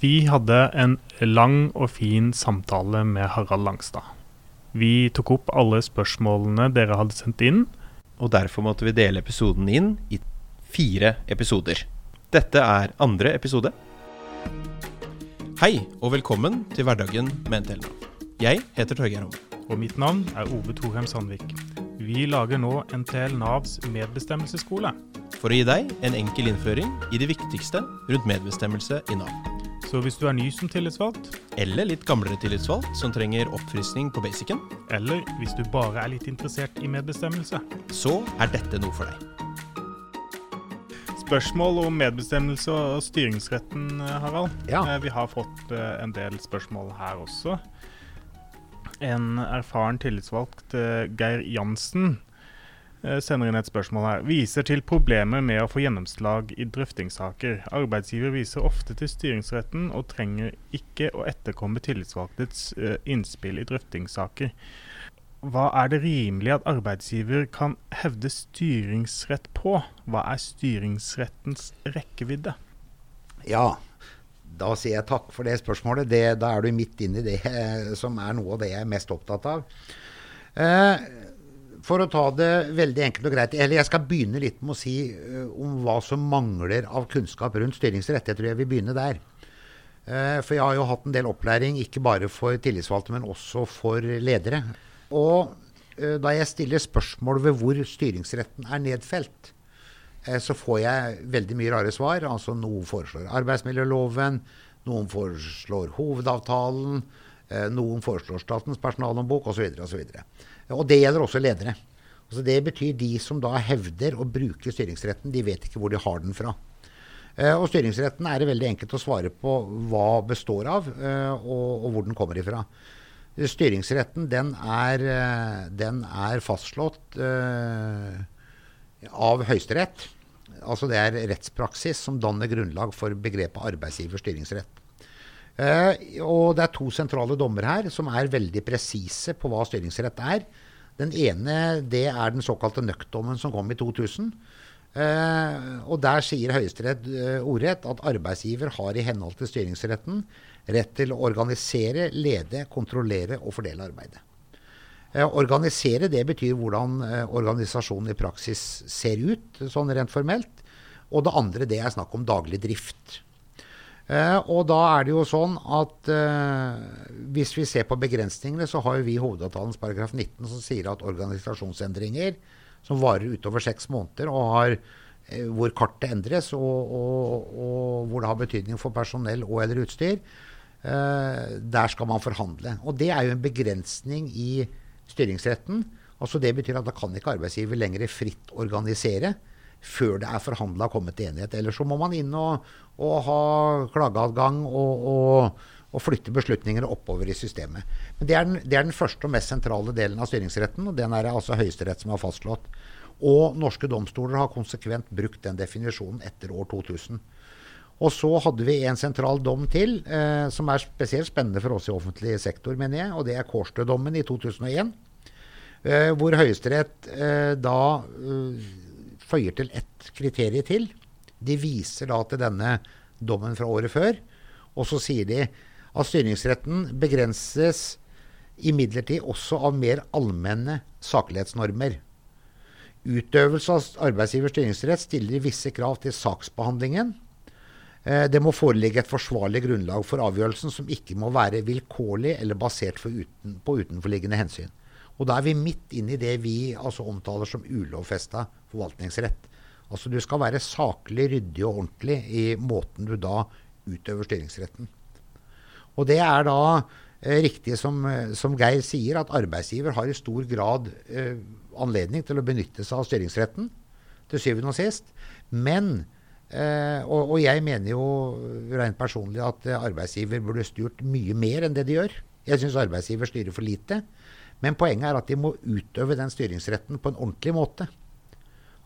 Vi hadde en lang og fin samtale med Harald Langstad. Vi tok opp alle spørsmålene dere hadde sendt inn. Og derfor måtte vi dele episoden inn i fire episoder. Dette er andre episode. Hei, og velkommen til Hverdagen med NTL-Nav. Jeg heter Torgeir Homme. Og mitt navn er Ove Thorheim Sandvik. Vi lager nå NTL Navs medbestemmelsesskole. For å gi deg en enkel innføring i det viktigste rundt medbestemmelse i Nav. Så hvis du er ny som tillitsvalgt, Eller litt gamlere tillitsvalgt som trenger oppfriskning på basicen, eller hvis du bare er litt interessert i medbestemmelse. så er dette noe for deg. Spørsmål om medbestemmelse og styringsretten, Harald. Ja. Eh, Vi har fått eh, en del spørsmål her også. En erfaren tillitsvalgt, eh, Geir Jansen, sender inn et spørsmål her. Viser til problemer med å få gjennomslag i drøftingssaker. Arbeidsgiver viser ofte til styringsretten og trenger ikke å etterkomme tillitsvalgtets eh, innspill i drøftingssaker. Hva er det rimelig at arbeidsgiver kan hevde styringsrett på? Hva er styringsrettens rekkevidde? Ja, da sier jeg takk for det spørsmålet. Det, da er du midt inne i det eh, som er noe av det jeg er mest opptatt av. Eh, for å ta det veldig enkelt og greit, eller jeg skal begynne litt med å si uh, om hva som mangler av kunnskap rundt styringsrett. Jeg tror jeg vil begynne der. Uh, for jeg har jo hatt en del opplæring, ikke bare for tillitsvalgte, men også for ledere. Og uh, da jeg stiller spørsmål ved hvor styringsretten er nedfelt, så får jeg veldig mye rare svar. Altså Noen foreslår arbeidsmiljøloven, noen foreslår hovedavtalen, noen foreslår Statens personalhåndbok osv. osv. Og det gjelder også ledere. Altså det betyr de som da hevder å bruke styringsretten, de vet ikke hvor de har den fra. Eh, Og styringsretten er det veldig enkelt å svare på hva består av, eh, og, og hvor den kommer ifra. Styringsretten den er, eh, den er fastslått av Høyesterett. Altså det er rettspraksis som danner grunnlag for begrepet arbeidsgivers styringsrett. Og det er to sentrale dommer her som er veldig presise på hva styringsrett er. Den ene det er den såkalte nøkdommen som kom i 2000. Eh, og Der sier Høyesterett eh, ordrett at arbeidsgiver har i henhold til styringsretten rett til å organisere, lede, kontrollere og fordele arbeidet. Eh, organisere det betyr hvordan organisasjonen i praksis ser ut, sånn rent formelt. Og det andre det er snakk om daglig drift. Eh, og da er det jo sånn at eh, hvis vi ser på begrensningene, så har jo vi hovedavtalens paragraf 19 som sier at organisasjonsendringer som varer utover seks måneder, og har, eh, hvor kartet endres, og, og, og hvor det har betydning for personell og eller utstyr, eh, der skal man forhandle. Og det er jo en begrensning i styringsretten. Altså Det betyr at da kan ikke arbeidsgiver lenger fritt organisere før det er forhandla og kommet til enighet. Eller så må man inn og, og ha klageadgang og, og, og flytte beslutninger oppover i systemet. Men det er, den, det er den første og mest sentrale delen av styringsretten, og den er det altså Høyesterett som har fastslått. Og norske domstoler har konsekvent brukt den definisjonen etter år 2000. Og så hadde vi en sentral dom til, eh, som er spesielt spennende for oss i offentlig sektor, mener jeg, og det er Kårstø-dommen i 2001. Eh, hvor Høyesterett eh, da eh, føyer til ett kriterium til. De viser da til denne dommen fra året før, og så sier de at styringsretten begrenses imidlertid også av mer allmenne saklighetsnormer. Utøvelse av arbeidsgivers styringsrett stiller visse krav til saksbehandlingen. Eh, Det må foreligge et forsvarlig grunnlag for avgjørelsen som ikke må være vilkårlig eller basert uten, på utenforliggende hensyn. Og da er vi midt inne i det vi altså omtaler som ulovfesta forvaltningsrett. Altså du skal være saklig, ryddig og ordentlig i måten du da utøver styringsretten. Og det er da eh, riktig som, eh, som Geir sier, at arbeidsgiver har i stor grad eh, anledning til å benytte seg av styringsretten, til syvende og sist. Men Eh, og, og jeg mener jo rent personlig at eh, arbeidsgiver burde styrt mye mer enn det de gjør. Jeg syns arbeidsgiver styrer for lite. Men poenget er at de må utøve den styringsretten på en ordentlig måte.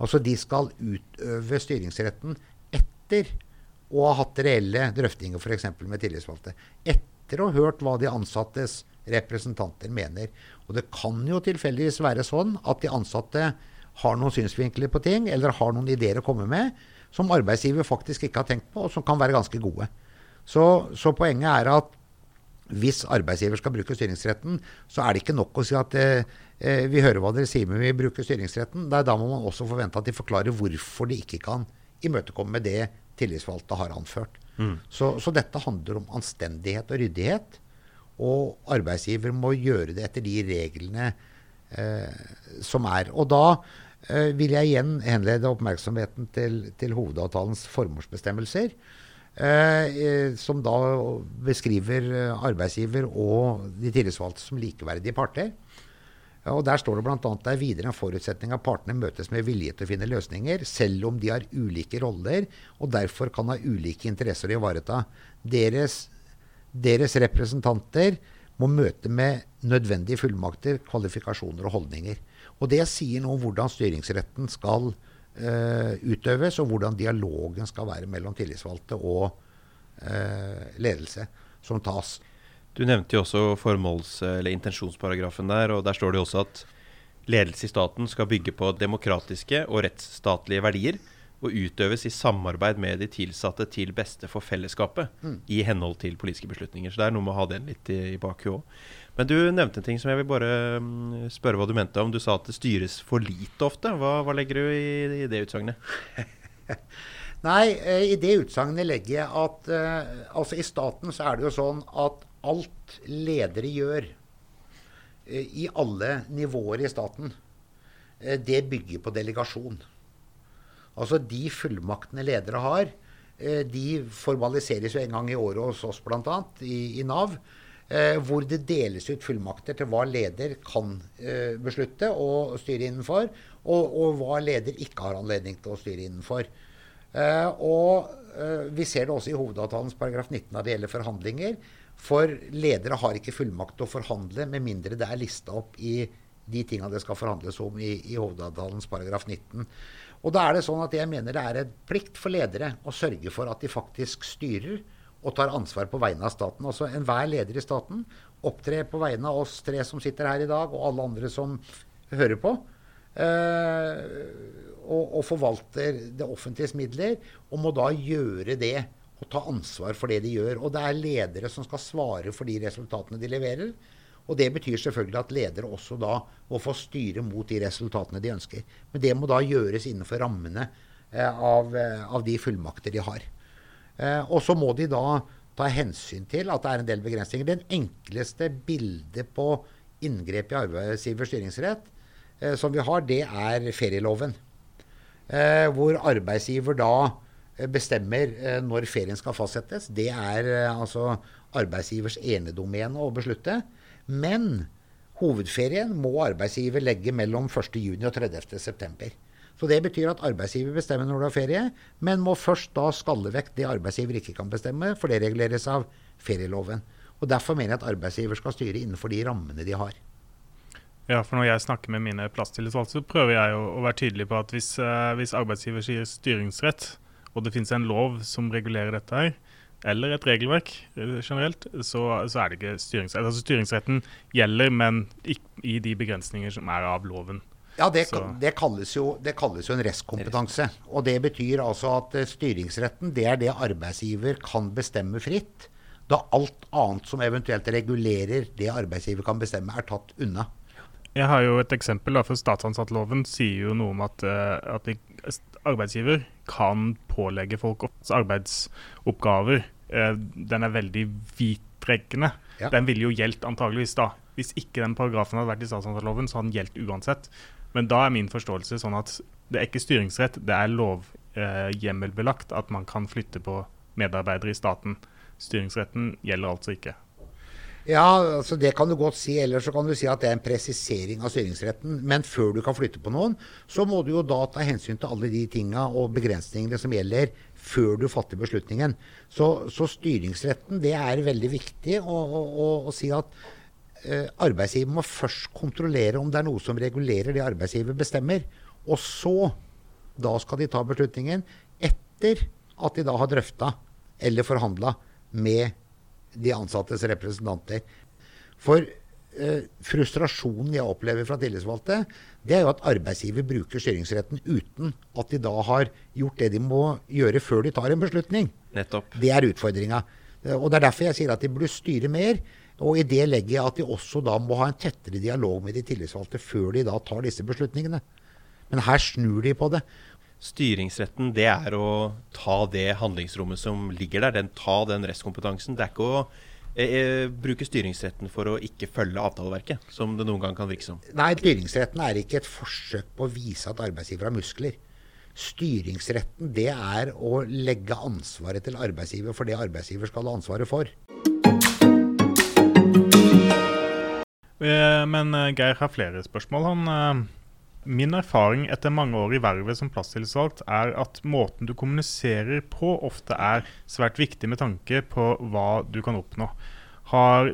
Altså de skal utøve styringsretten etter å ha hatt reelle drøftinger f.eks. med tillitsvalgte. Etter å ha hørt hva de ansattes representanter mener. Og det kan jo tilfeldigvis være sånn at de ansatte har noen synsvinkler på ting, eller har noen ideer å komme med, som arbeidsgiver faktisk ikke har tenkt på, og som kan være ganske gode. Så, så poenget er at hvis arbeidsgiver skal bruke styringsretten, så er det ikke nok å si at eh, eh vi hører hva dere sier, men vi bruker styringsretten. Nei, da må man også forvente at de forklarer hvorfor de ikke kan imøtekomme det tillitsvalgte har anført. Mm. Så, så, dette handler om anstendighet og ryddighet. Og arbeidsgiver må gjøre det etter de reglene eh, som er. Og da eh, vil jeg igjen henlede oppmerksomheten til, til hovedavtalens formålsbestemmelser. Eh, eh, som da beskriver eh, arbeidsgiver og de tillitsvalgte som likeverdige parter. Og Der står det bl.a. det er videre en forutsetning at partene møtes med vilje til å finne løsninger, selv om de har ulike roller og derfor kan ha ulike interesser å ivareta. Deres, deres representanter må møte med nødvendige fullmakter, kvalifikasjoner og holdninger. Og Det sier noe om hvordan styringsretten skal uh, utøves, og hvordan dialogen skal være mellom tillitsvalgte og uh, ledelse som tas. Du nevnte jo også formåls- eller intensjonsparagrafen der, og der står det jo også at ledelse i staten skal bygge på demokratiske og rettsstatlige verdier og utøves i samarbeid med de tilsatte til beste for fellesskapet mm. i henhold til politiske beslutninger. Så det er noe med å ha den litt i, i bakhuet òg. Men du nevnte en ting som jeg vil bare um, spørre hva du mente om. Du sa at det styres for lite ofte. Hva, hva legger du i, i det utsagnet? Nei, eh, i det utsagnet legger jeg at uh, altså i staten så er det jo sånn at alt ledere gjør uh, i alle nivåer i staten, uh, det bygger på delegasjon. Altså de fullmaktene ledere har, de formaliseres jo en gang i året hos oss bl.a. I, i Nav eh, hvor det deles ut fullmakter til hva leder kan eh, beslutte og styre innenfor, og, og, hva leder ikke har anledning til å styre innenfor. Eh, og eh, Vi ser det også i hovedavtalens paragraf 19 når det gjelder forhandlinger. For ledere har ikke fullmakt til å forhandle med mindre det er lista opp i de tinga det skal forhandles om i, i hovedavtalens paragraf 19. Og da er det sånn at jeg mener det er en plikt for ledere å sørge for at de faktisk styrer og tar ansvar på vegne av staten. Altså Enhver leder i staten opptrer på vegne av oss tre som sitter her i dag, og alle andre som hører på. Eh, og, og, forvalter det offentliges midler, og må da gjøre det. Og ta ansvar for det de gjør. Og det er ledere som skal svare for de resultatene de leverer. Og det betyr selvfølgelig at ledere også da må få styre mot de resultatene de ønsker. Men det må da gjøres innenfor rammene eh, av, eh, av de fullmakter de har. Eh, og så må de da ta hensyn til at det er en del begrensninger. Den enkleste bildet på inngrep i arbeidsgivers styringsrett eh, som vi har, det er ferieloven. Eh, hvor arbeidsgiver da bestemmer eh, når ferien skal fastsettes. Det er eh, altså arbeidsgivers enedomene å beslutte. Men hovedferien må arbeidsgiver legge mellom 1.6 og 30.9. Så det betyr at arbeidsgiver bestemmer når du har ferie, men må først da skalle vekk det arbeidsgiver ikke kan bestemme, for det reguleres av ferieloven. Og Derfor mener jeg at arbeidsgiver skal styre innenfor de rammene de har. Ja, for Når jeg snakker med mine plasstillitsvalgte, så prøver jeg å, være tydelig på at hvis, hvis arbeidsgiver sier styringsrett, og det finnes en lov som regulerer dette her, eller et regelverk uh, generelt, så, så, er det ikke styringsrett. Altså Styringsretten gjelder, men ikke i de begrensninger som er av loven. Ja, det, det, kalles jo, det, kalles jo, en restkompetanse. Og det betyr altså at uh, styringsretten det er det arbeidsgiver kan bestemme fritt, da alt annet som eventuelt regulerer det arbeidsgiver kan bestemme, er tatt unna. Jeg har jo et eksempel, da, for Statsansattloven sier jo noe om at, uh, at arbeidsgiver kan pålegge folk arbeidsoppgaver. Uh, den er veldig vidtrekkende. Ja. Den ville jo gjeldt antageligvis da. Hvis ikke den paragrafen hadde vært i statsansatloven, så hadde den gjeldt uansett. Men da er min forståelse sånn at det er ikke styringsrett, det er lovhjemmelbelagt eh, at man kan flytte på medarbeidere i staten. Styringsretten gjelder altså ikke. Ja, altså det kan du godt si. Eller så kan du si at det er en presisering av styringsretten. Men før du kan flytte på noen, så må du jo da ta hensyn til alle de tinga og begrensningene som gjelder før du fatter beslutningen. Så, så styringsretten, det er veldig viktig å, å, å, å si at eh, arbeidsgiver må først kontrollere om det er noe som regulerer det arbeidsgiver bestemmer. Og så, da skal de ta beslutningen etter at de da har drøfta eller forhandla med de ansattes representanter. For eh, frustrasjonen jeg opplever fra tillitsvalgte, det er jo at arbeidsgiver bruker styringsretten uten at de da har gjort det de må gjøre før de tar en beslutning. Nettopp. Det er utfordringa. Eh, og Det er derfor jeg sier at de burde styre mer. Og i det legger jeg at de også da må ha en tettere dialog med de tillitsvalgte før de da tar disse beslutningene. Men her snur de på det. Styringsretten det er å ta det handlingsrommet som ligger der. Den, ta den restkompetansen. Det er ikke å eh, eh bruke styringsretten for å ikke følge avtaleverket, som det noen gang kan virke som. Nei, styringsretten er ikke et forsøk på å vise at arbeidsgiver har muskler. Styringsretten det er å legge ansvaret til arbeidsgiver for det arbeidsgiver skal ha ansvaret for. Eh, men Geir har flere spørsmål. Han, min erfaring etter mange år i vervet som plasstillitsvalgt er at måten du kommuniserer på, ofte er svært viktig med tanke på hva du kan oppnå. Har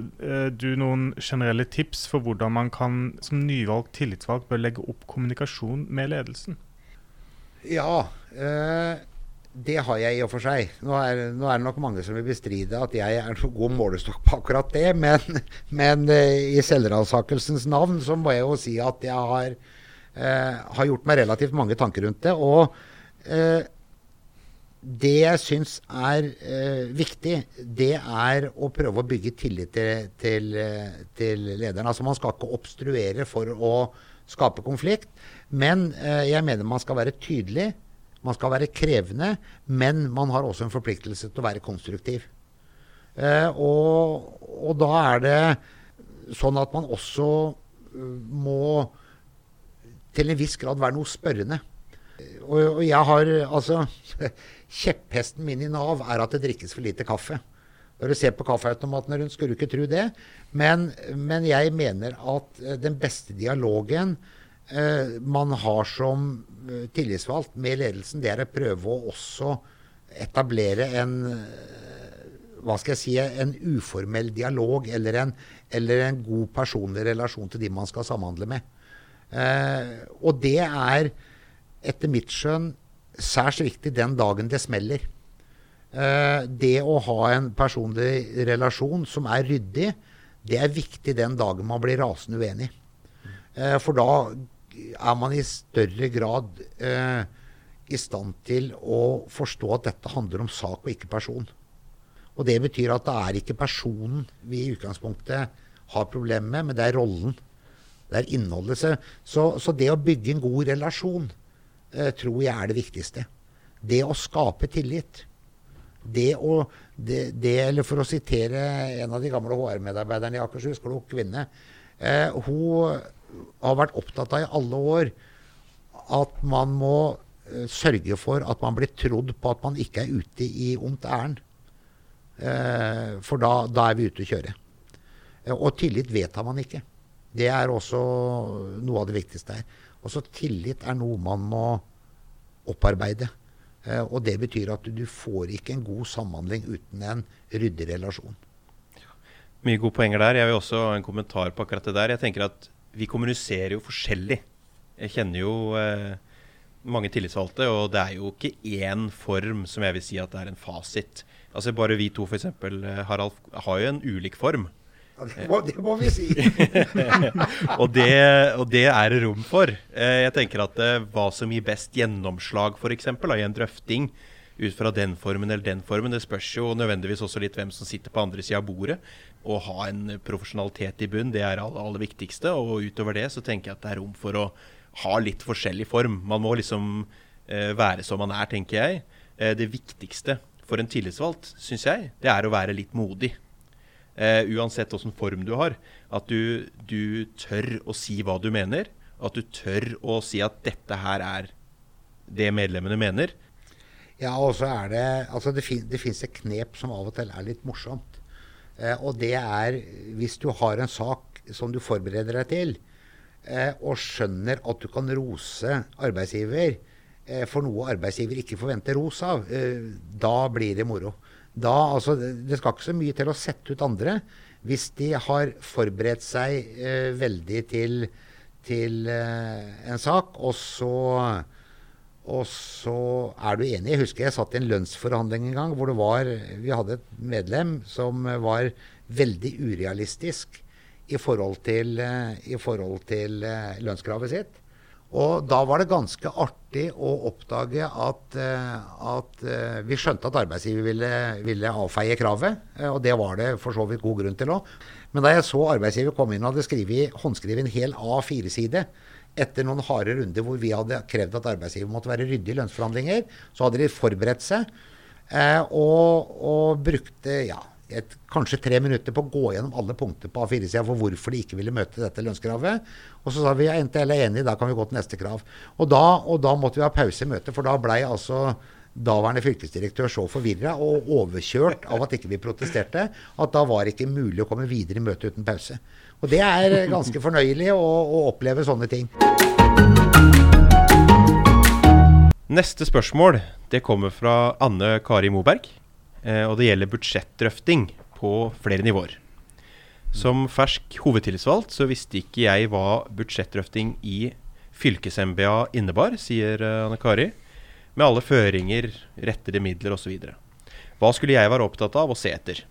du noen generelle tips for hvordan man kan som nyvalgt tillitsvalgt bør legge opp kommunikasjon med ledelsen? Ja, eh, det har jeg i og for seg. Nå er, nå er, det nok mange som vil bestride at jeg er noen god målestokk på akkurat det. Men, men eh, i selvransakelsens navn så må jeg jo si at jeg har, har gjort meg relativt mange tanker rundt det. Og uh, det jeg syns er viktig, det er å prøve å bygge tillit til, til, til, lederen. Altså Man skal ikke obstruere for å skape konflikt. Men jeg mener man skal være tydelig man skal være krevende, men man har også en forpliktelse til å være konstruktiv. Eh, og, og, da er det sånn at man også må til en viss grad være noe spørrende. Og, og jeg har altså Kjepphesten min i Nav er at det drikkes for lite kaffe. Når du ser på kaffeautomatene rundt, skulle du ikke tro det. Men, men jeg mener at uh, den beste dialogen eh, man har som Eh, tillitsvalgt med ledelsen, det er å prøve å også etablere en eh, hva skal jeg si, en uformell dialog eller en, eller en god personlig relasjon til de man skal samhandle med. Eh, og det er etter mitt skjønn særs viktig den dagen det smeller. Eh, det å ha en personlig relasjon som er ryddig, det er viktig den dagen man blir rasende uenig. Eh, for da er man i større grad eh, i stand til å forstå at dette handler om sak og ikke person. Og Det betyr at det er ikke personen vi i utgangspunktet har problemer med, men det er rollen. Det er innholdet. Så, så det å bygge en god relasjon eh, tror jeg er det viktigste. Det å skape tillit. Det å det, det, Eller for å sitere en av de gamle HR-medarbeiderne i Akershus, klok kvinne. Eh, hun har vært opptatt av i alle år at man må uh, sørge for at man blir trodd på at man ikke er ute i ondt ærend. Eh, for da, da, er vi ute å kjøre. Uh, og tillit vedtar man ikke. Det er også noe av det viktigste her. Også tillit er noe man må opparbeide. og det betyr at du, du får ikke en god samhandling uten en ryddig relasjon. Mye gode poenger der. Jeg vil også ha en kommentar på akkurat det der. Jeg tenker at vi kommuniserer jo forskjellig. Jeg kjenner jo eh, mange tillitsvalgte, og det er jo ikke én form som jeg vil si at det er en fasit. Altså Bare vi to, f.eks., eh, Harald, har jo en ulik form. Det, må, det må vi si. og, det, og, det, er det rom for. Eh, jeg tenker at eh, hva som gir best gjennomslag, f.eks., i en drøfting ut fra den formen eller den formen, det spørs jo nødvendigvis også litt hvem som sitter på andre sida av bordet å ha en profesjonalitet i bunn, det er det aller, viktigste. Og utover det så tenker jeg at det er rom for å ha litt forskjellig form. Man må liksom eh, være som man er, tenker jeg. Det viktigste for en tillitsvalgt, syns jeg, det er å være litt modig. Eh, uansett åssen form du har. At du, du, tør å si hva du mener. At du tør å si at dette her er det medlemmene mener. Ja, og så er det Altså, det, fin, det fins et knep som av og til er litt morsomt. Eh, og det er hvis du har en sak som du forbereder deg til, eh, og skjønner at du kan rose arbeidsgiver for noe arbeidsgiver ikke forventer ros av, da blir det moro. Da, altså, det skal ikke så mye til å sette ut andre. Hvis de har forberedt seg veldig til, til en sak, og så og så er du enig. Jeg husker jeg satt i en lønnsforhandling en gang hvor var, vi hadde et medlem som var veldig urealistisk i forhold til, i forhold til eh, lønnskravet sitt. Og da var det ganske artig å oppdage at, eh, at eh, vi skjønte at arbeidsgiver ville, ville avfeie kravet. eh, Og det var det for så vidt god grunn til òg. Men da jeg så arbeidsgiver komme inn og hadde skrevet, håndskrevet en hel A4-side etter noen harde runder hvor vi hadde krevd at arbeidsgiver måtte være ryddig i lønnsforhandlinger, så hadde de forberedt seg og, og brukte ja, et, kanskje tre minutter på å gå gjennom alle punkter på A4-sida for hvorfor de ikke ville møte dette lønnskravet. Og så sa vi ja, NTL er enige, da kan vi gå til neste krav. Og da, og da måtte vi ha pause i møtet, for da blei altså daværende fylkesdirektør så forvirra og overkjørt av at ikke vi protesterte, at da var det ikke mulig å komme videre i møtet uten pause. Og det er ganske fornøyelig å, å oppleve sånne ting. Neste spørsmål det kommer fra Anne Kari Moberg. Eh, Og det gjelder budsjettdrøfting på flere nivåer. Som fersk hovedtillitsvalgt så visste ikke jeg hva budsjettdrøfting i fylkes-MBA innebar, sier eh, Anne Kari. Med alle føringer, rettede midler osv. Hva skulle jeg være opptatt av å se etter?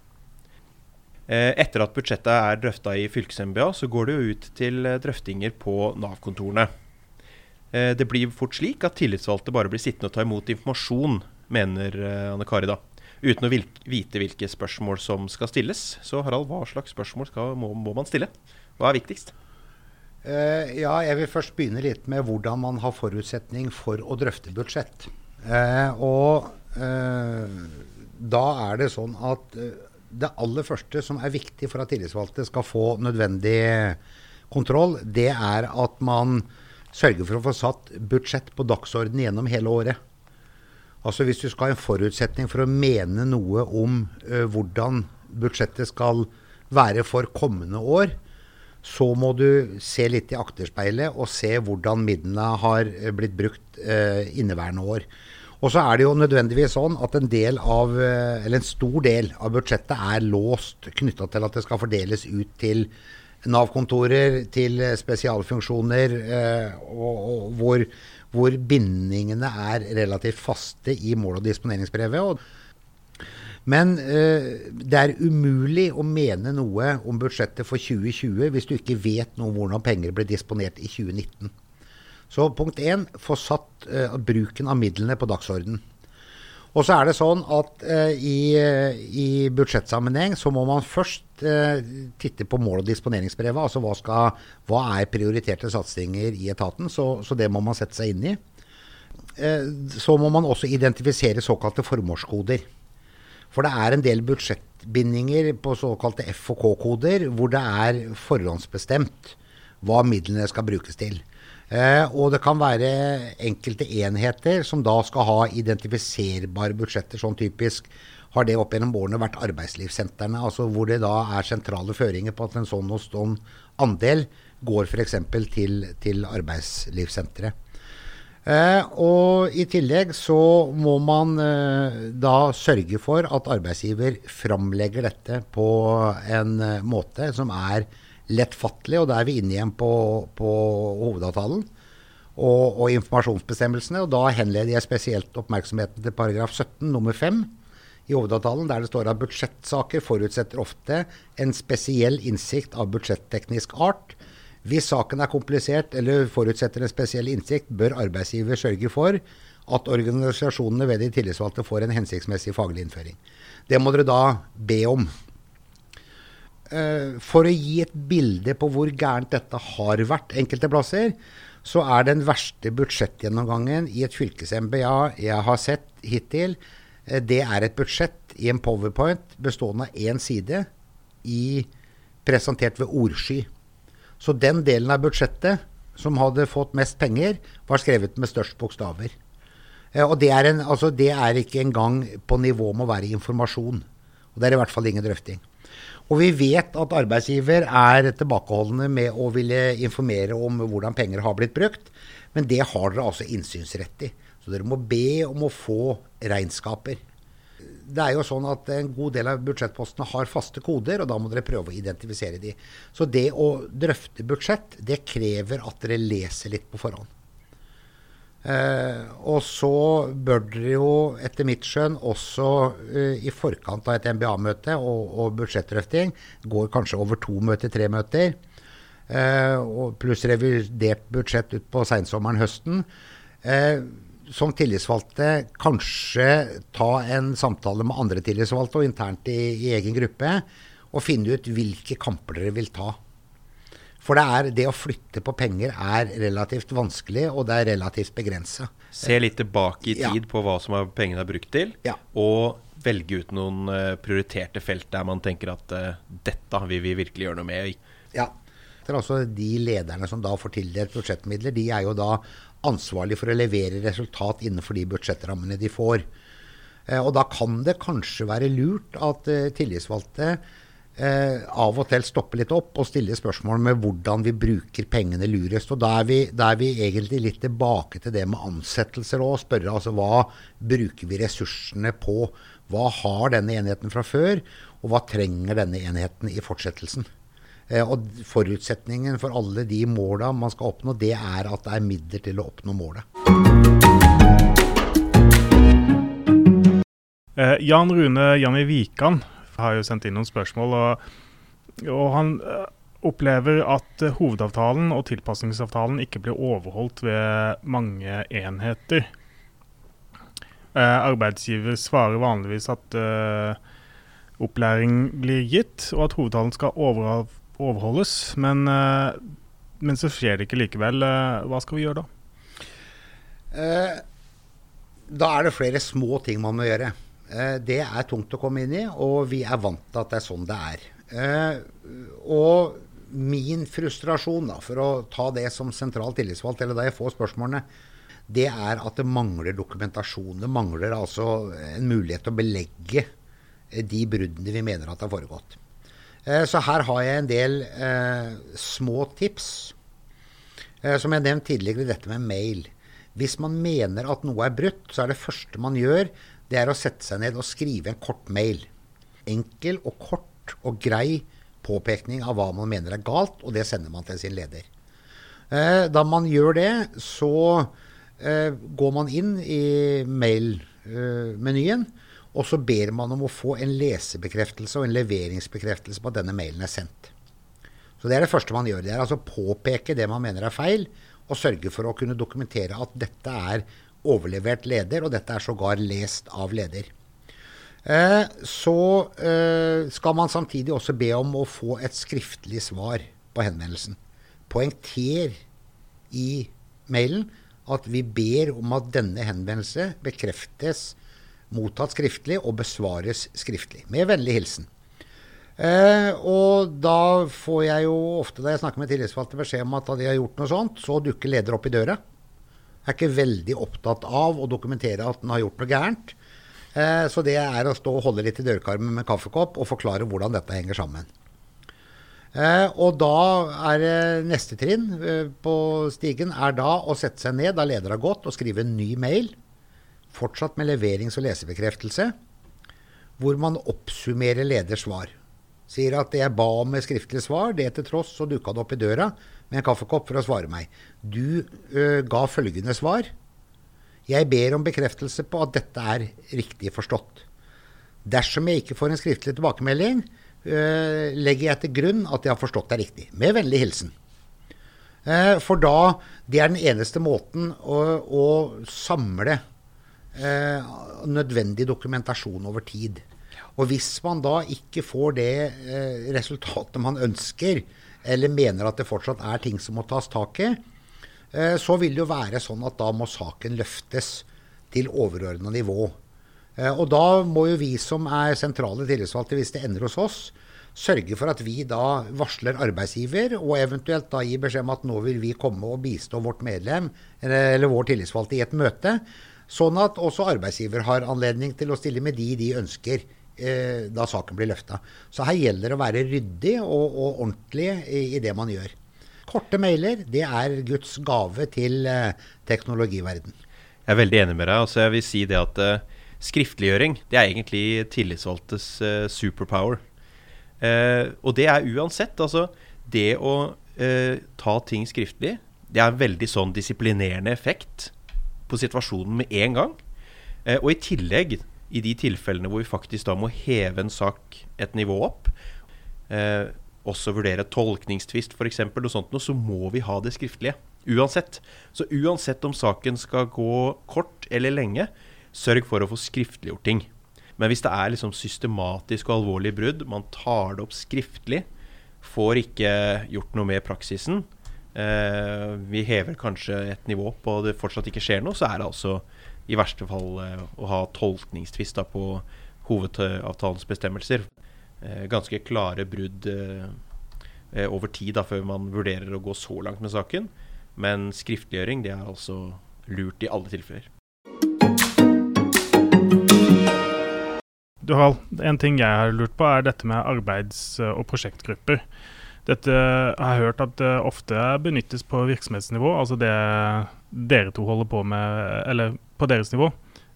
Eh, Etter at budsjettet er drøfta i fylkes-MBA, så går det jo ut til drøftinger på Nav-kontorene. Det blir fort slik at tillitsvalgte bare blir sittende og ta imot informasjon, mener Anne Kari da. Uten å vite hvilke spørsmål som skal stilles. Så Harald, hva slags spørsmål skal, må, må man stille? Hva er viktigst? Uh, ja, jeg vil først begynne litt med hvordan man har forutsetning for å drøfte budsjett. Uh, og eh, da er det sånn at det aller første som er viktig for at tillitsvalgte skal få nødvendig kontroll, det er at man sørger for å få satt budsjett på dagsordenen gjennom hele året. Altså Hvis du skal ha en forutsetning for å mene noe om uh, hvordan budsjettet skal være for kommende år, så må du se litt i akterspeilet og se hvordan midlene har eh, blitt brukt uh, inneværende år. Og så er det jo nødvendigvis sånn at en av, en stor del av budsjettet er låst knytta til at det skal fordeles ut til Nav-kontorer, til spesialfunksjoner, og, og hvor, hvor bindingene er relativt faste i mål- og disponeringsbrevet. Og men eh, det er umulig å mene noe om budsjettet for 2020 hvis du ikke vet noe om hvordan penger ble disponert i 2019. Så punkt én, få satt eh, bruken av midlene på dagsorden. Og så er det sånn at eh, i, eh, i budsjettsammenheng så må man først eh, titte på mål- og disponeringsbrevet. Altså hva, skal, hva er prioriterte satsinger i etaten. Så, så det må man sette seg inn i. Eh, så må man også identifisere såkalte formålskoder. For det er en del budsjettbindinger på såkalte F- og K-koder hvor det er forhåndsbestemt hva midlene skal brukes til. Eh, og det kan være enkelte enheter som da skal ha identifiserbare budsjetter. Sånn typisk har det opp gjennom årene vært arbeidslivssentrene, altså hvor det da er sentrale føringer på at en sånn og sånn andel går f.eks. Til, til arbeidslivssenteret. Eh, og i tillegg så må man eh, da sørge for at arbeidsgiver framlegger dette på en eh, måte som er lettfattelig, og da er vi inne igjen på, på hovedavtalen og, og informasjonsbestemmelsene. Og da henleder jeg spesielt oppmerksomheten til paragraf 17 nummer 5 i hovedavtalen, der det står at budsjettsaker forutsetter ofte en spesiell innsikt av budsjetteknisk art. Hvis saken er komplisert eller forutsetter en spesiell innsikt, bør arbeidsgiver sørge for at organisasjonene ved de tillitsvalgte får en hensiktsmessig faglig innføring. Det må dere da be om. Eh, For å gi et bilde på hvor gærent dette har vært enkelte plasser, så er den verste budsjettgjennomgangen i et fylkes-MBA jeg har sett hittil, eh, det er et budsjett i en powerpoint bestående av én side i, presentert ved ordsky. Så den delen av budsjettet som hadde fått mest penger, var skrevet med størst bokstaver. Eh, Og det er, en, altså det er ikke engang på nivå med å være informasjon. Og det er i hvert fall ingen drøfting. Og vi vet at arbeidsgiver er tilbakeholdne med å ville informere om hvordan penger har blitt brukt, men det har dere altså innsynsrett i. Så dere må be om å få regnskaper. Det er jo sånn at En god del av budsjettpostene har faste koder, og da må dere prøve å identifisere de. Så det å drøfte budsjett, det krever at dere leser litt på forhånd. Eh, og så bør dere jo etter mitt skjønn også eh, i forkant av et MBA-møte og, og budsjettdrøfting, går kanskje over to møter, tre møter, eh, pluss revidert budsjett utpå seinsommeren-høsten. Eh, som tillitsvalgte kanskje ta en samtale med andre tillitsvalgte og internt i, i egen gruppe, og finne ut hvilke kamper dere vil ta. For det, er, det å flytte på penger er relativt vanskelig, og det er relativt begrensa. Se litt tilbake i Ja. tid på hva som er pengene er brukt til, Ja. og velge ut noen eh, prioriterte felt der man tenker at uh, dette vil vi virkelig gjøre noe med. Ja. Det er altså De lederne som da får tildelt budsjettmidler, de er jo da ansvarlig for å levere resultat innenfor de budsjettrammene de får. Eh, og da kan det kanskje være lurt at tillitsvalgte eh, av og til stoppe litt opp og stille spørsmål med hvordan vi bruker pengene lurest. Og da er vi, da er vi egentlig litt tilbake til det med ansettelser òg. Spørre altså hva bruker vi ressursene på? Hva har denne enheten fra før, og hva trenger denne enheten i fortsettelsen? Eh, og forutsetningen for alle de måla man skal oppnå, det er at det er midler til å oppnå målet. Eh, Jan Rune Janni Wikan har jo sendt inn noen spørsmål, og, og han eh, opplever at eh, hovedavtalen og tilpasningsavtalen ikke blir overholdt ved mange enheter. Eh, arbeidsgiver svarer vanligvis at opplæring blir gitt, og at hovedavtalen skal over, overholdes, men, men så skjer det ikke likevel. Hva skal vi gjøre da? Da er det flere små ting man må gjøre. Eh, det er tungt å komme inn i, og vi er vant til at det er sånn det er. Eh, og min frustrasjon, da, for å ta det som sentral tillitsvalgt, eller da jeg får spørsmålene, det er at det mangler dokumentasjon. Det mangler altså en mulighet til å belegge eh, de bruddene vi mener at har foregått. Så her har jeg en del små tips. Som jeg nevnte tidligere, dette med mail. Hvis man mener at noe er brutt, så er det første man gjør, det er å sette seg ned og skrive en kort mail. Enkel og kort og grei påpekning av hva man mener er galt, og det sender man til sin leder. Eh, Da man gjør det, så eh, går man inn i mailmenyen, og så ber man om å få en lesebekreftelse og en leveringsbekreftelse på at denne mailen er sendt. Så Det er det første man gjør. Det er altså påpeke det man mener er feil, og sørge for å kunne dokumentere at dette er overlevert leder, og dette er sågar lest av leder. Eh, så eh, skal man samtidig også be om å få et skriftlig svar på henvendelsen. Poengter i mailen at vi ber om at denne henvendelse bekreftes mottatt skriftlig og besvares skriftlig. Med vennlig hilsen. Eh, og da får jeg jo ofte da jeg snakker med tillitsvalgte beskjed om at da de har gjort noe sånt, så dukker leder opp i døra. Er ikke veldig opptatt av å dokumentere at den har gjort noe gærent. Eh, så det er å stå og holde litt i dørkarmen med kaffekopp og forklare hvordan dette henger sammen. Eh, og da er neste trinn eh, på stigen er da å sette seg ned da leder har gått, og skrive en ny mail. Fortsatt med leverings- og lesebekreftelse. Hvor man oppsummerer leders svar. Sier at jeg ba om med skriftlig svar, det til tross så dukka det opp i døra med en kaffekopp for å svare meg. Du ø, ga følgende svar. Jeg ber om bekreftelse på at dette er riktig forstått. Dersom jeg ikke får en skriftlig tilbakemelding, ø, legger jeg til grunn at jeg har forstått det riktig. Med vennlig hilsen. Eh, For da Det er den eneste måten å, å samle nødvendig dokumentasjon over tid. Og hvis man da ikke får det resultatet man ønsker, eller mener at det fortsatt er ting som må tas tak i, eh, så vil det jo være sånn at da må saken løftes til overordna nivå. Eh, og da må jo vi som er sentrale tillitsvalgte, hvis det ender hos oss, sørge for at vi da varsler arbeidsgiver, og eventuelt da gi beskjed om at nå vil vi komme og bistå vårt medlem eller vår tillitsvalgte i et møte, sånn at også arbeidsgiver har anledning til å stille med de de ønsker eh, da saken blir løfta. Så her gjelder det å være ryddig og, og ordentlig i, i det man gjør. Korte mailer, det er Guds gave til eh, teknologiverden. Jeg er veldig enig med deg. Altså, jeg vil si det at eh, skriftliggjøring det er egentlig tillitsvalgtes eh, superpower. Eh, og det er uansett. Altså, det å eh, ta ting skriftlig, det er en veldig sånn disiplinerende effekt på situasjonen med en gang. Og i tillegg, i de tilfellene hvor vi faktisk da må heve en sak et nivå opp, eh, også vurdere tolkningstvist f.eks., og sånt noe, så må vi ha det skriftlige. Uansett. Så uansett om saken skal gå kort eller lenge, sørg for å få skriftliggjort ting. Men hvis det er liksom systematisk og alvorlig brudd, man tar det opp skriftlig, får ikke gjort noe med praksisen, eh, vi hever kanskje et nivå på det fortsatt ikke skjer noe, så er det altså i verste fall eh, å ha tolkningstvist på hovedavtalens bestemmelser. Eh, ganske klare brudd eh, over tid da, før man vurderer å gå så langt med saken. Men skriftliggjøring det er altså lurt i alle tilfeller. Du Harald, en ting jeg har lurt på, er dette med arbeids- og prosjektgrupper. Dette har jeg hørt at det ofte benyttes på virksomhetsnivå, altså det dere to holder på med, eller på deres nivå.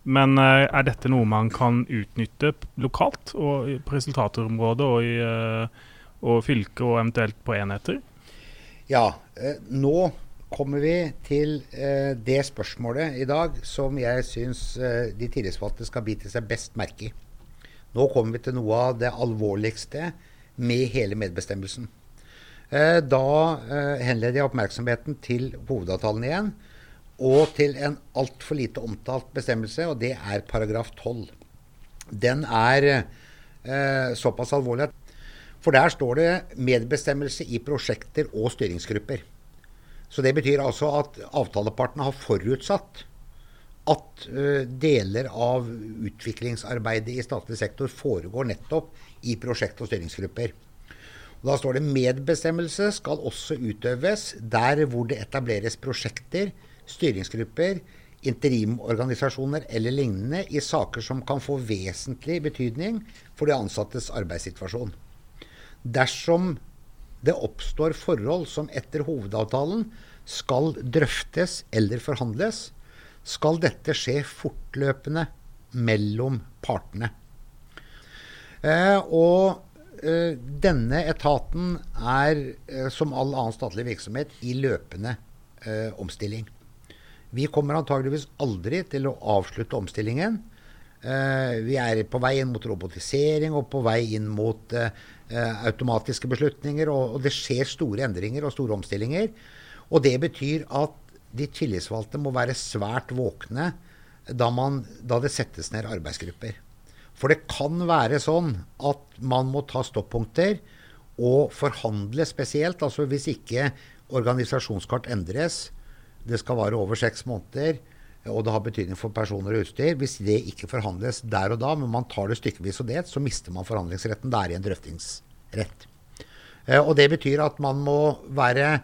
Men eh, er dette noe man kan utnytte lokalt, og på resultatområdet og i eh, og fylke, og eventuelt på enheter? Ja, eh, nå kommer vi til det spørsmålet i dag som jeg syns de tillitsvalgte skal bite seg best merke i. Nå kommer vi til noe av det alvorligste med hele medbestemmelsen. Da henleder jeg oppmerksomheten til hovedavtalen igjen, og til en altfor lite omtalt bestemmelse, og det er paragraf 12. Den er eh, såpass alvorlig at For der står det medbestemmelse i prosjekter og styringsgrupper. Så det betyr altså at avtalepartene har forutsatt at eh, deler av utviklingsarbeidet i statlig sektor foregår nettopp i prosjekt- og styringsgrupper. Og da står det medbestemmelse skal også utøves der hvor det etableres prosjekter, styringsgrupper, interimorganisasjoner eller lignende i saker som kan få vesentlig betydning for de ansattes arbeidssituasjon. Dersom det oppstår forhold som etter hovedavtalen skal drøftes eller forhandles, skal dette skje fortløpende mellom partene. Eh, og eh, denne etaten er, eh, som all annen statlig virksomhet, i løpende eh, omstilling. Vi kommer antageligvis aldri til å avslutte omstillingen. Eh, vi er på vei inn mot robotisering og på vei inn mot eh, automatiske beslutninger. Og, det skjer store endringer og store omstillinger. Og det betyr at de tillitsvalgte må være svært våkne da, man, da det settes ned arbeidsgrupper. For det kan være sånn at man må ta stoppunkter og forhandle spesielt. Altså hvis ikke organisasjonskart endres, det skal vare over seks måneder, og det har betydning for personer og utstyr. Hvis det ikke forhandles der og da, men man tar det stykkevis og delt, så mister man forhandlingsretten. Det er i en drøftingsrett. Eh, og det betyr at man må være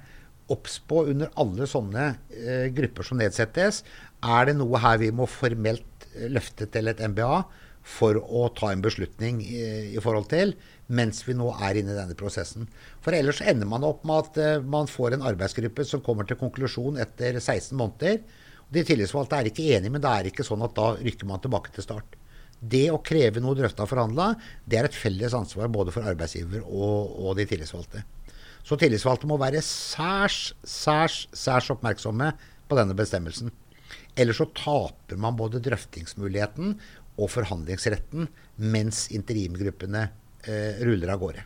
obs på under alle sånne eh, grupper som nedsettes. Er det noe her vi må formelt løfte til et MBA for å ta en beslutning i, i forhold til, mens vi nå er inne i denne prosessen. For ellers ender man opp med at uh, man får en arbeidsgruppe som kommer til konklusjon etter 16 måneder de tillitsvalgte er ikke enige, men det er ikke sånn at da rykker man tilbake til start. Det å kreve noe drøfta og forhandla, det er et felles ansvar både for arbeidsgiver og, og de tillitsvalgte. Så tillitsvalgte må være særs, særs, særs oppmerksomme på denne bestemmelsen. Ellers så taper man både drøftingsmuligheten og forhandlingsretten mens interimgruppene eh, ruller av gårde.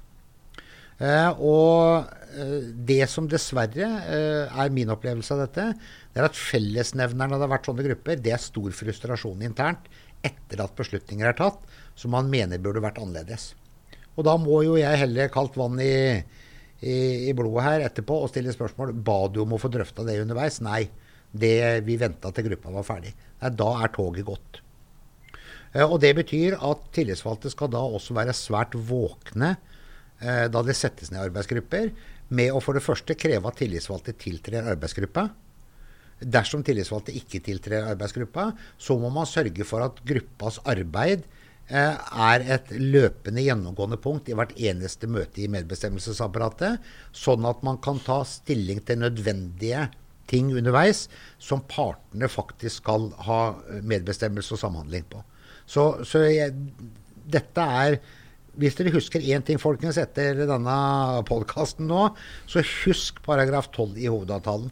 Eh, og eh, det som dessverre eh, er min opplevelse av dette, det er at fellesnevneren det har vært sånne grupper, det er stor frustrasjon internt etter at beslutninger er tatt, som man mener burde vært annerledes. Og da må jo jeg helle kaldt vann i, i, i blodet her etterpå og stille spørsmål. Ba du om å få drøfta det underveis? Nei. Det, vi venta til gruppa var ferdig. Nei, da er toget gått. Og Det betyr at tillitsvalgte skal da også være svært våkne Eh, da det settes ned arbeidsgrupper, med å for det første kreve at tillitsvalgte tiltrer arbeidsgruppa. Dersom tillitsvalgte ikke tiltrer arbeidsgruppa, så må man sørge for at gruppas arbeid eh, er et løpende gjennomgående punkt i hvert eneste møte i medbestemmelsesapparatet, sånn at man kan ta stilling til nødvendige ting underveis som partene faktisk skal ha medbestemmelse og samhandling på. Så, så jeg, dette er hvis dere husker én ting, folkens, etter denne podkasten nå, så husk paragraf 12 i hovedavtalen.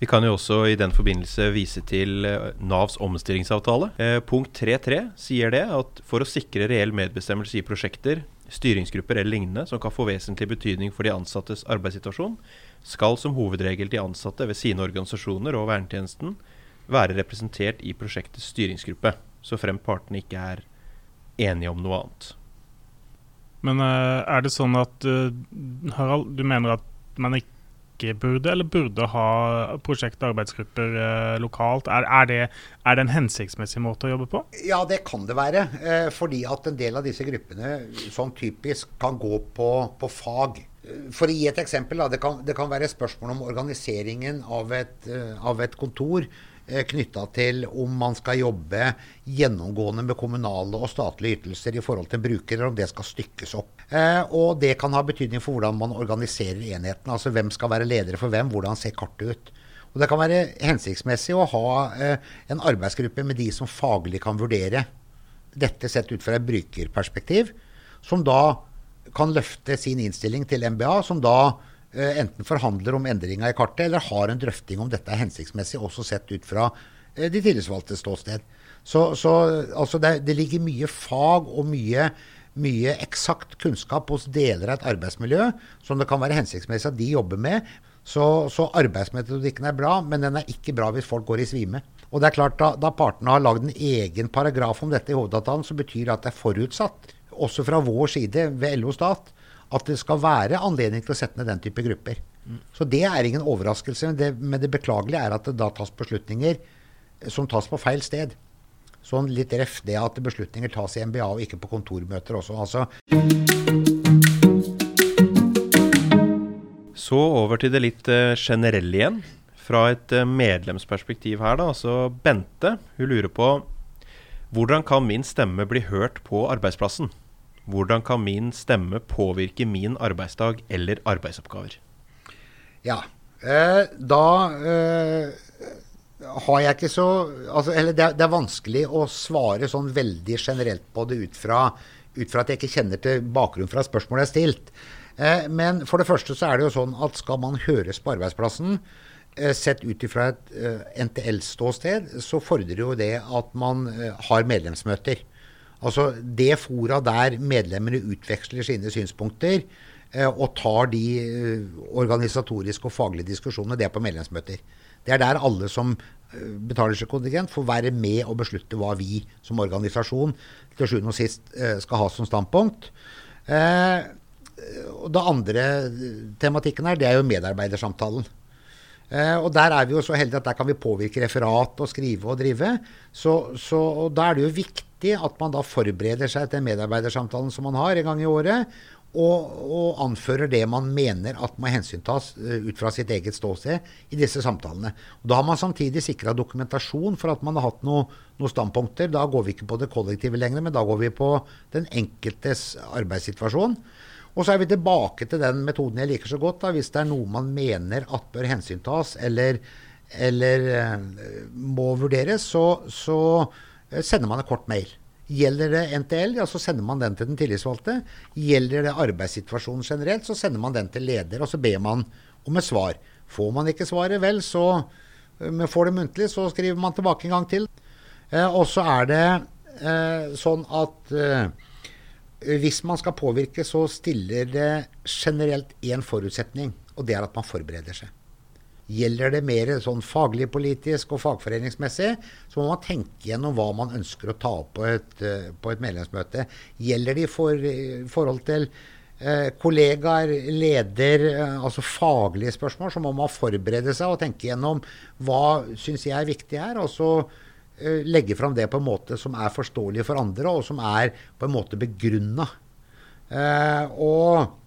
Vi kan jo også i den forbindelse vise til eh, Navs omstillingsavtale. Eh, punkt 3.3 sier det at for å sikre reell medbestemmelse i prosjekter, styringsgrupper eller lignende som kan få vesentlig betydning for de ansattes arbeidssituasjon, skal som hovedregel de ansatte ved sine organisasjoner og vernetjenesten være representert i prosjektets styringsgruppe, så fremt partene ikke er enige om noe annet. Men uh, er det sånn at uh, Harald, du mener at man ikke burde eller burde ha prosjekt- og arbeidsgrupper uh, lokalt? Er, er, det, er, det, en hensiktsmessig måte å jobbe på? Ja, det kan det være. fordi at en del av disse gruppene sånn typisk kan gå på, på fag. For å gi et eksempel, da, det, kan, det kan være spørsmål om organiseringen av et, av et kontor Eh, knytta til om man skal jobbe gjennomgående med kommunale og statlige ytelser i forhold til brukere, bruker, eller om det skal stykkes opp. Eh, og det kan ha betydning for hvordan man organiserer enheten. Altså hvem skal være ledere for hvem, hvordan ser kartet ut. Og det kan være hensiktsmessig å ha eh, en arbeidsgruppe med de som faglig kan vurdere dette sett ut fra et brukerperspektiv, som da kan løfte sin innstilling til MBA, som da Eh, enten forhandler om endringa i kartet, eller har en drøfting om dette er hensiktsmessig, også sett ut fra eh, de tillitsvalgtes ståsted. Så, så altså det, det, ligger mye fag og mye, mye eksakt kunnskap hos deler av et arbeidsmiljø som det kan være hensiktsmessig at de jobber med. Så, så, arbeidsmetodikken er bra, men den er ikke bra hvis folk går i svime. Og det er klart Da, da partene har lagd en egen paragraf om dette i hovedavtalen, så betyr det at det er forutsatt, også fra vår side ved LO Stat, at det skal være anledning til å sette ned den type grupper. Så det er ingen overraskelse. Men det, men det beklagelige er at det da tas beslutninger som tas på feil sted. Sånn litt ref det at beslutninger tas i MBA og ikke på kontormøter også. Altså. Så over til det litt uh, generelle igjen. Fra et uh, medlemsperspektiv her, da. Altså Bente, hun lurer på hvordan kan min stemme bli hørt på arbeidsplassen? Hvordan kan min stemme påvirke min arbeidsdag eller arbeidsoppgaver? Ja, eh, da eh, har jeg ikke så altså, Eller det det er, vanskelig å svare sånn veldig generelt på det ut fra, ut fra at jeg ikke kjenner til bakgrunnen fra spørsmålet jeg har stilt. Eh, men for det første så er det jo sånn at skal man høres på arbeidsplassen, eh, sett ut ifra et eh, NTL-ståsted, så fordrer jo det at man eh, har medlemsmøter. Altså det fora der medlemmene utveksler sine synspunkter eh, og tar de eh, organisatoriske og faglige diskusjonene, det er på medlemsmøter. Det er der alle som eh, betaler seg kontingent, får være med og beslutte hva vi som organisasjon til sjuende og sist eh, skal ha som standpunkt. Eh, og Det andre tematikken her, det er jo medarbeidersamtalen. Eh, og der er vi jo så heldige at der kan vi påvirke referat og skrive og drive. Så, så og Da er det jo viktig at man da forbereder seg til medarbeidersamtalen som man har en gang i året, og, og anfører det man mener at må hensyntas uh, ut fra sitt eget ståsted i disse samtalene. Og Da har man samtidig sikra dokumentasjon for at man har hatt noen standpunkter. Da går vi ikke på det kollektive lenger, men da går vi på den enkeltes arbeidssituasjon. Og så er vi tilbake til den metoden jeg liker så godt. Da, hvis det er noe man mener at bør hensyntas eller, eller uh, må vurderes, så, så sender man en kort mail. Gjelder det NTL, ja, så sender man den til den tillitsvalgte. Gjelder det arbeidssituasjonen generelt, så sender man den til leder, og så ber man om et svar. Får man ikke svaret, vel, så men får det muntlig, så skriver man tilbake en gang til. og så er det sånn at hvis man skal påvirke, så stiller det generelt én forutsetning, og det er at man forbereder seg. Gjelder det mer sånn faglig, politisk og fagforeningsmessig, så må man tenke gjennom hva man ønsker å ta opp på et, eh, på et medlemsmøte. Gjelder det i for, forhold til eh, kollegaer, leder, eh, altså faglige spørsmål, så må man forberede seg og tenke gjennom hva syns jeg er viktig her. og så Eh, legge fram det på en måte som er forståelig for andre, og som er på en måte begrunna. Eh, og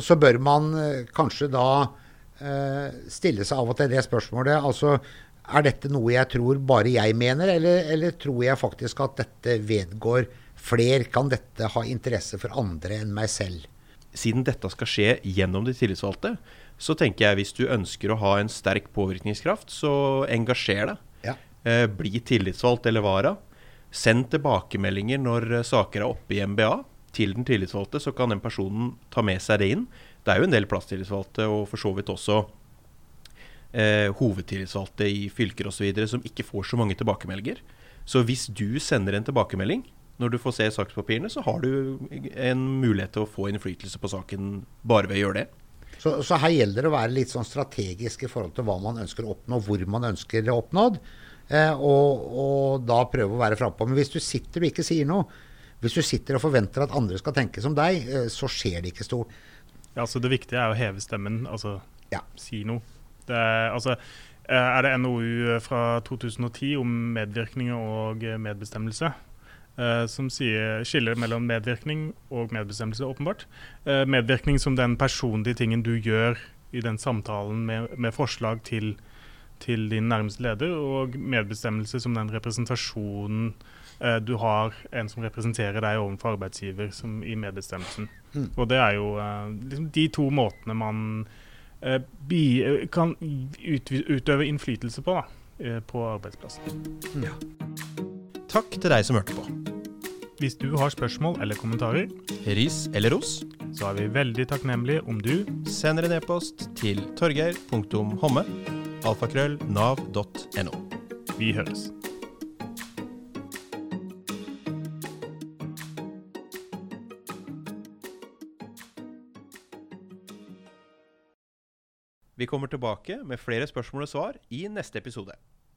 så bør man kanskje da stille seg av og til det spørsmålet altså er dette noe jeg tror bare jeg mener, eller, eller tror jeg faktisk at dette vedgår fler? Kan dette ha interesse for andre enn meg selv? Siden dette skal skje gjennom de tillitsvalgte, så tenker jeg hvis du ønsker å ha en sterk påvirkningskraft, så engasjer deg. Eh, bli tillitsvalgt eller vara. Send tilbakemeldinger når eh, saker er oppe i MBA til den tillitsvalgte, så kan den personen ta med seg det inn. Det er jo en del plasstillitsvalgte, og for så vidt også eh, hovedtillitsvalgte i fylker osv. som ikke får så mange tilbakemeldinger. Så hvis du sender en tilbakemelding når du får se sakspapirene, så har du en mulighet til å få innflytelse på saken bare ved å gjøre det. Så, så her gjelder det å være litt sånn strategisk i forhold til hva man ønsker å oppnå, hvor man ønsker det oppnådd. Eh, og, og, da prøve å være frampå. Men hvis du sitter og ikke sier noe, hvis du sitter og forventer at andre skal tenke som deg, eh, så skjer det ikke stort. Ja, så Det viktige er å heve stemmen, altså ja. si noe. Det er, altså, eh, er det NOU fra 2010 om medvirkning og medbestemmelse? Uh, som sier, skiller mellom medvirkning og medbestemmelse, åpenbart. Uh, medvirkning som den personlige tingen du gjør i den samtalen med, med forslag til, til, din nærmeste leder, og medbestemmelse som den representasjonen du har en som representerer deg overfor arbeidsgiver som i medbestemmelsen. Mm. Og det er jo liksom de to måtene man bi, kan utøve innflytelse på da, på arbeidsplassen. Mm. Ja. Takk til deg som hørte på. Hvis du har spørsmål eller kommentarer, ris eller ros, så er vi veldig takknemlige om du sender en e-post til torgeir.homme, alfakrøll, nav.no. Vi høres. Vi kommer tilbake med flere spørsmål og svar i neste episode.